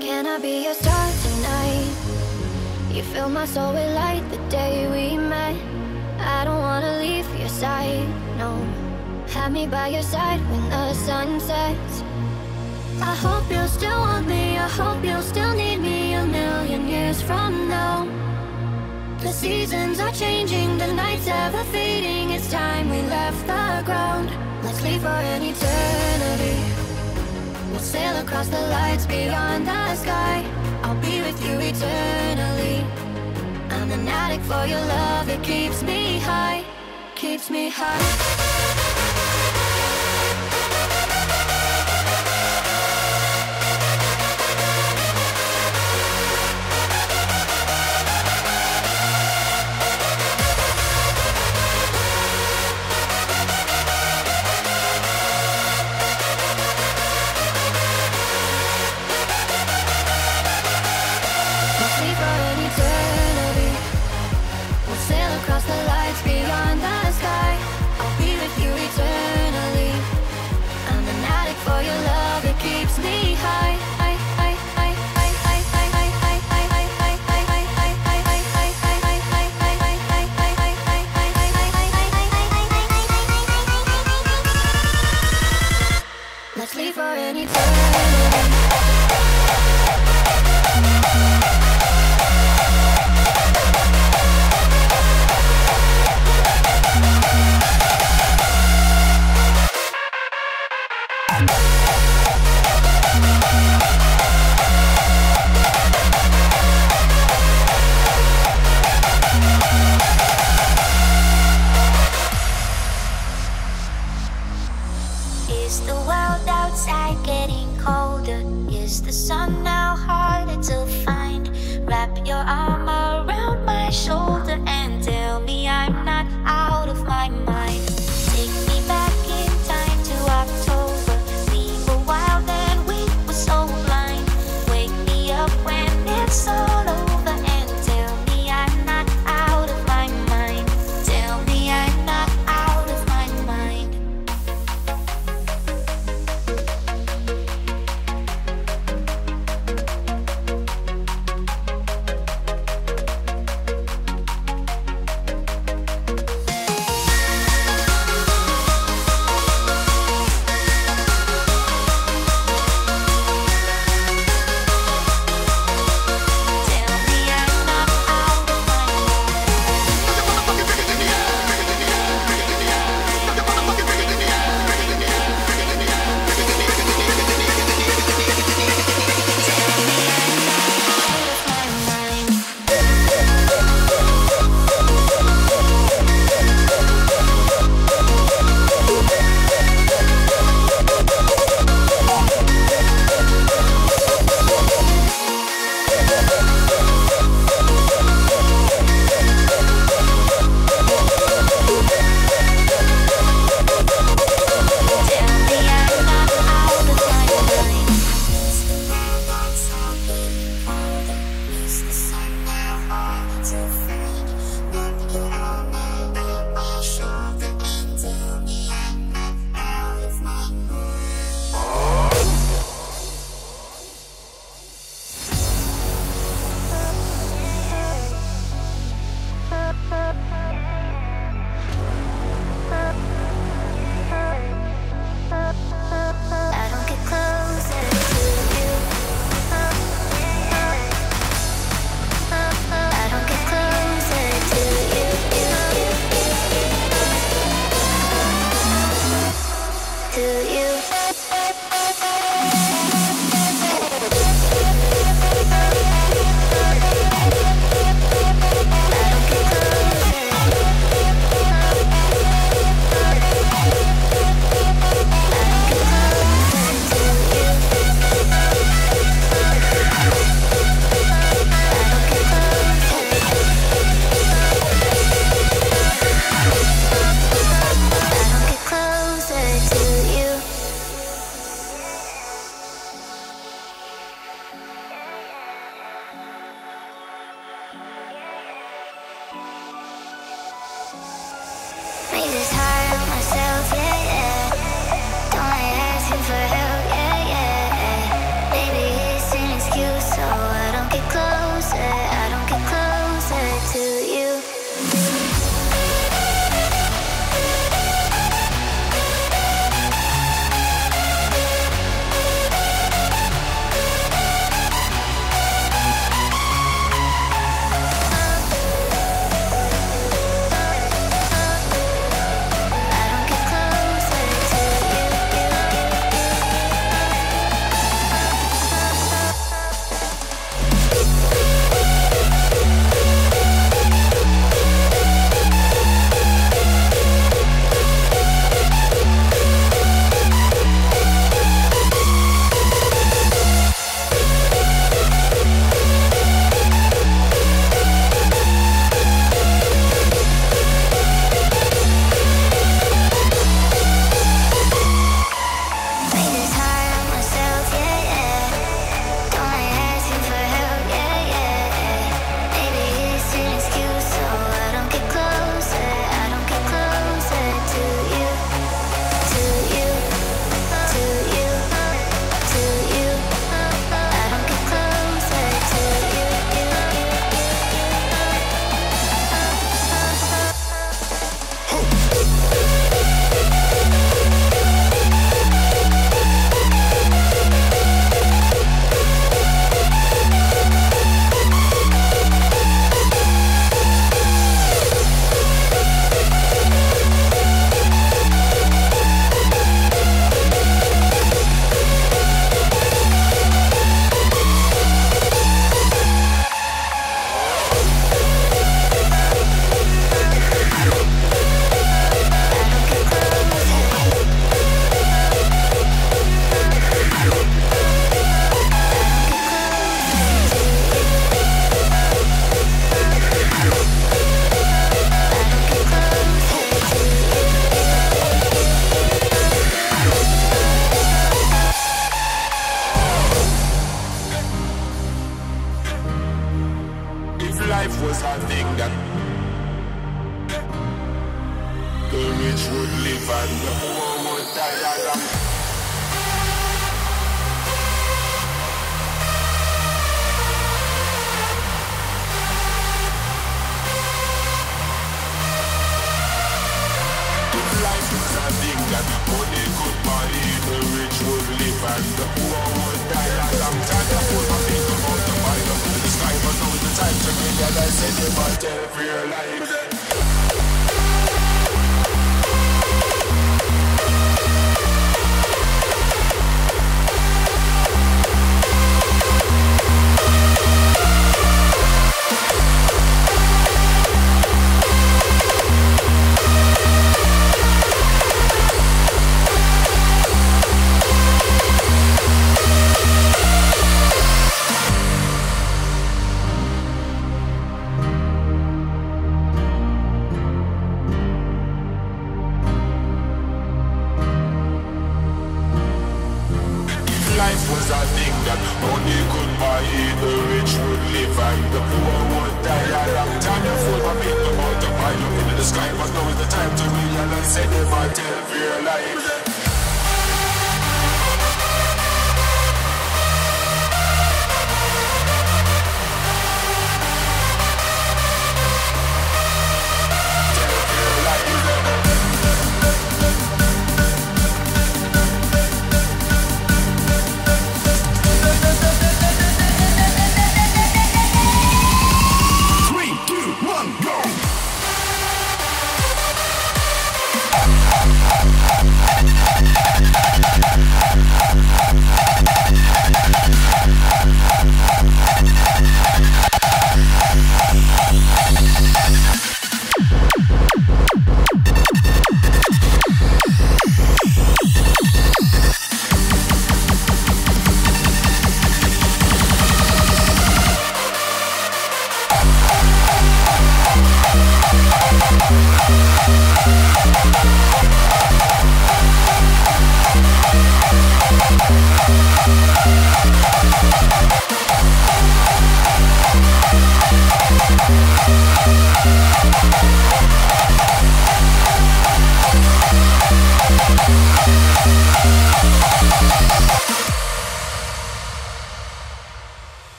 Can I be your star tonight? You fill my soul with light the day we met. I don't wanna leave your side, no. Have me by your side when the sun sets. I hope you'll still want me. I hope you'll still need me a million years from now. The seasons are changing, the nights ever fading. It's time we left the ground. Let's leave for an eternity. We'll sail across the lights beyond the sky. I'll be with you eternally. I'm an addict for your love, it keeps me high, keeps me high. But now life was a thing that money could buy it. The rich would live and the poor would die. A long time you fool for me about to buy you In the sky. But now is the time to realize it never tell your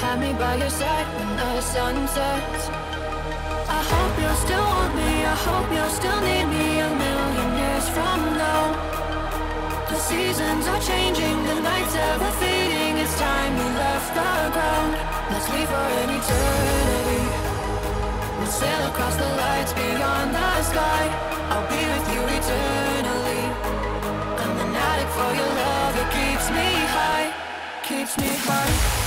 Have me by your side when the sun sets. I hope you still want me, I hope you still need me A million years from now. The seasons are changing, the nights ever fading It's time we left the ground. Let's leave for an eternity. We'll sail across the lights beyond the sky. I'll be with you eternally. I'm an addict for your love, it keeps me high Keeps me high.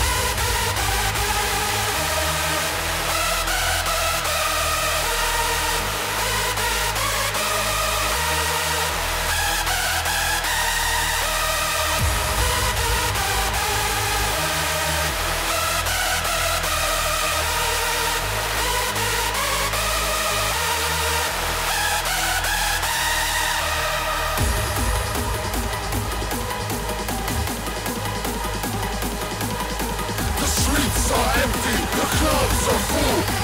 empty, the clubs are full.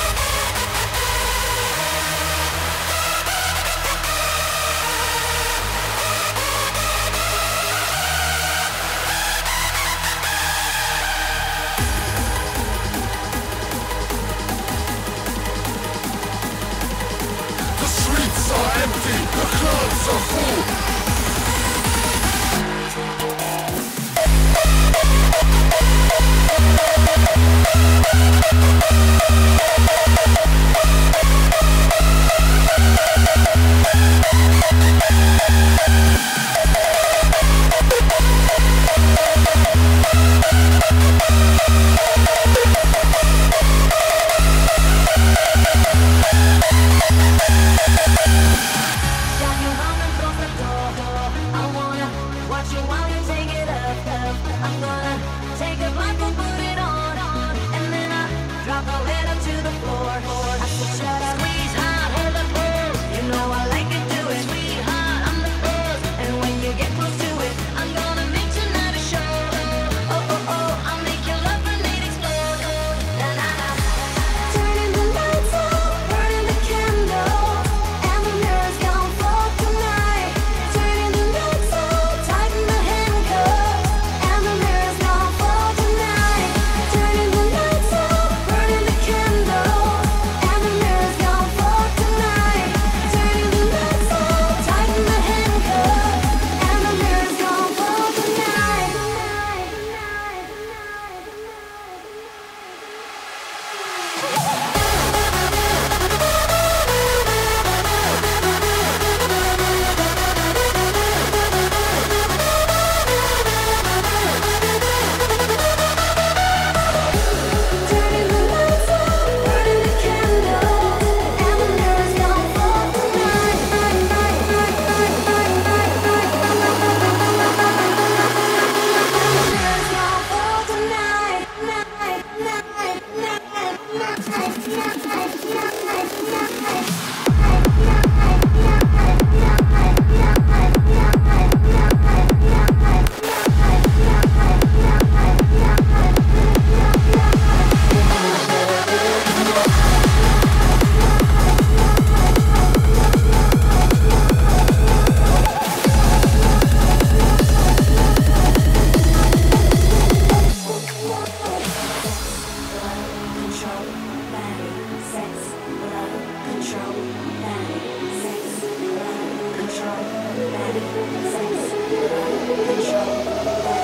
six, eight,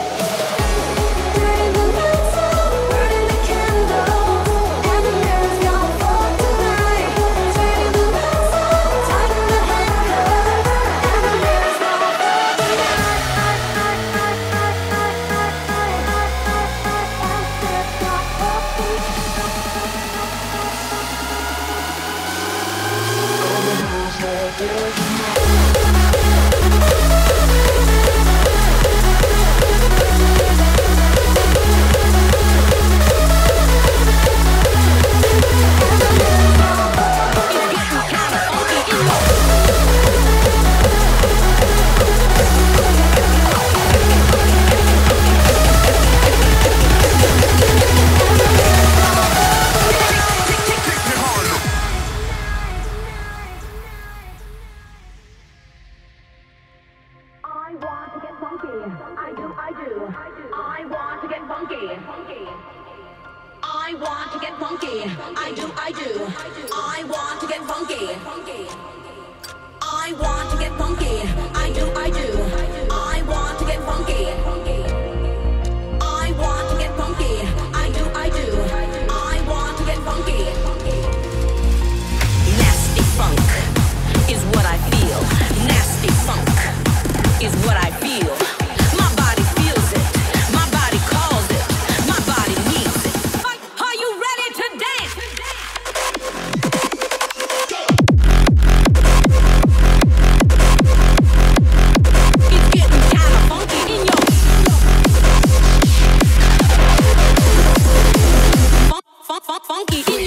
funky.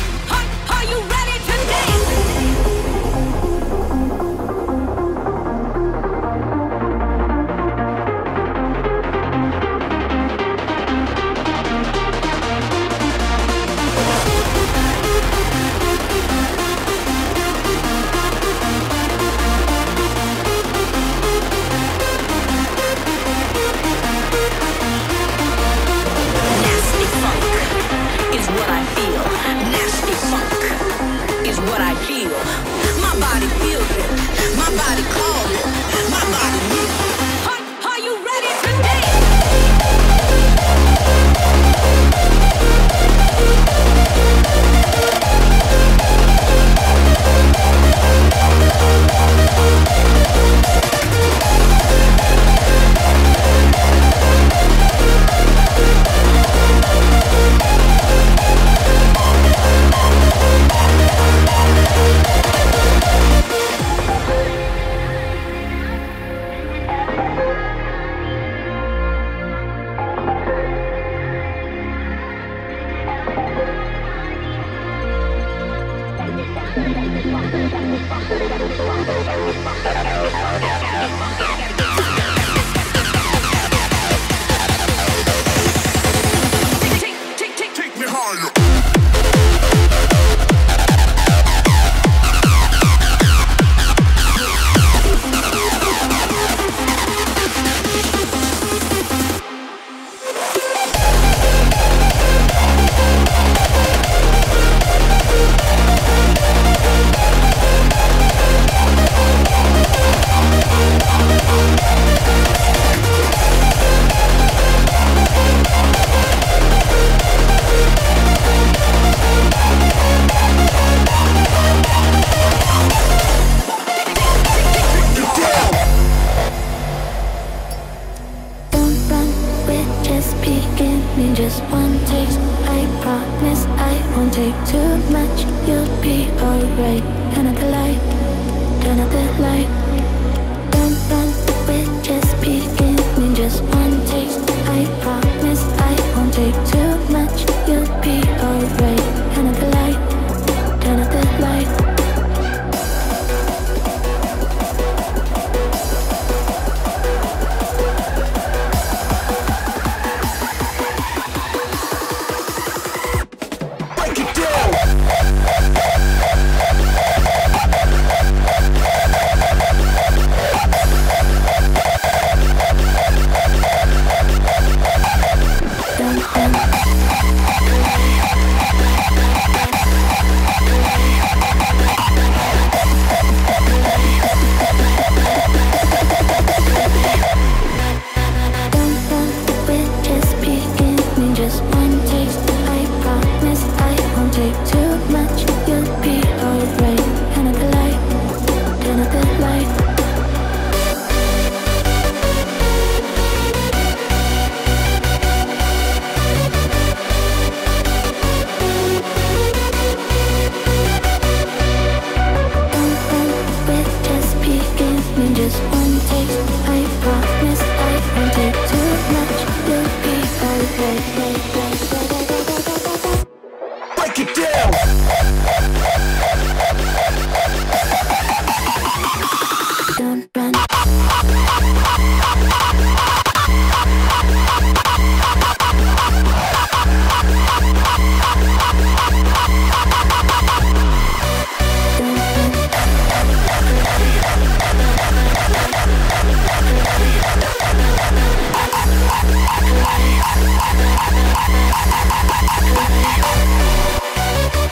Thank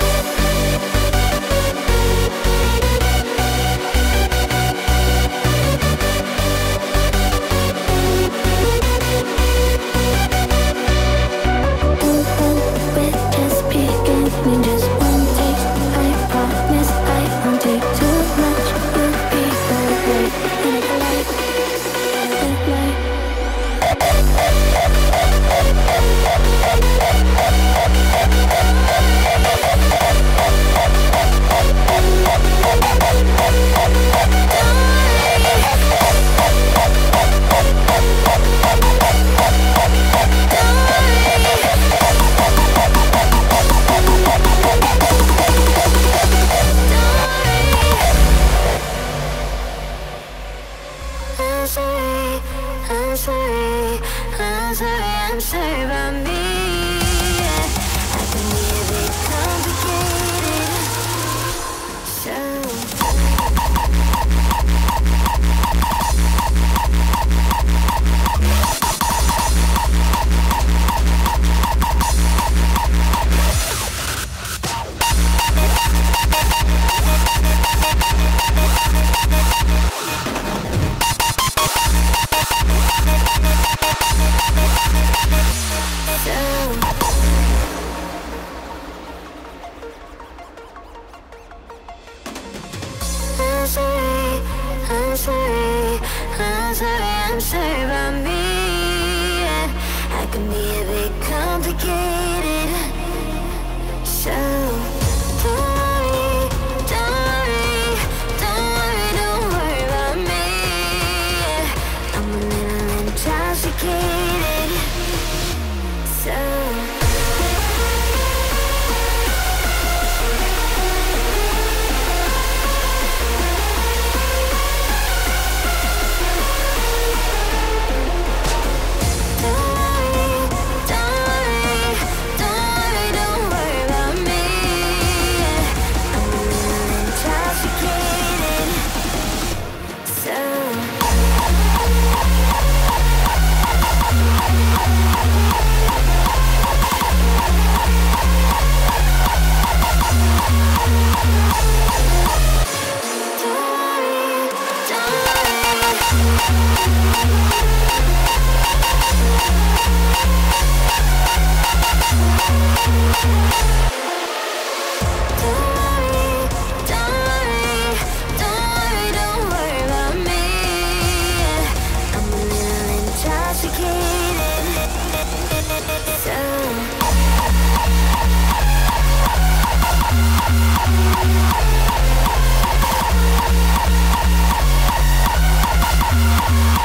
you. i'm answer by me. Yeah. I can hear it complicated. So. I'm sorry, I'm sorry, I'm sorry.